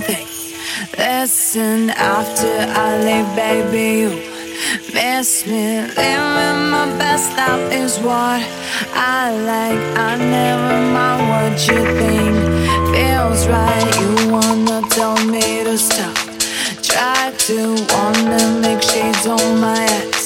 something. Listen, after I leave, baby, you miss me. Living my best life is what I like. I never mind what you think. Feels right, you wanna tell me to stop. Try to wanna make shades on my eyes.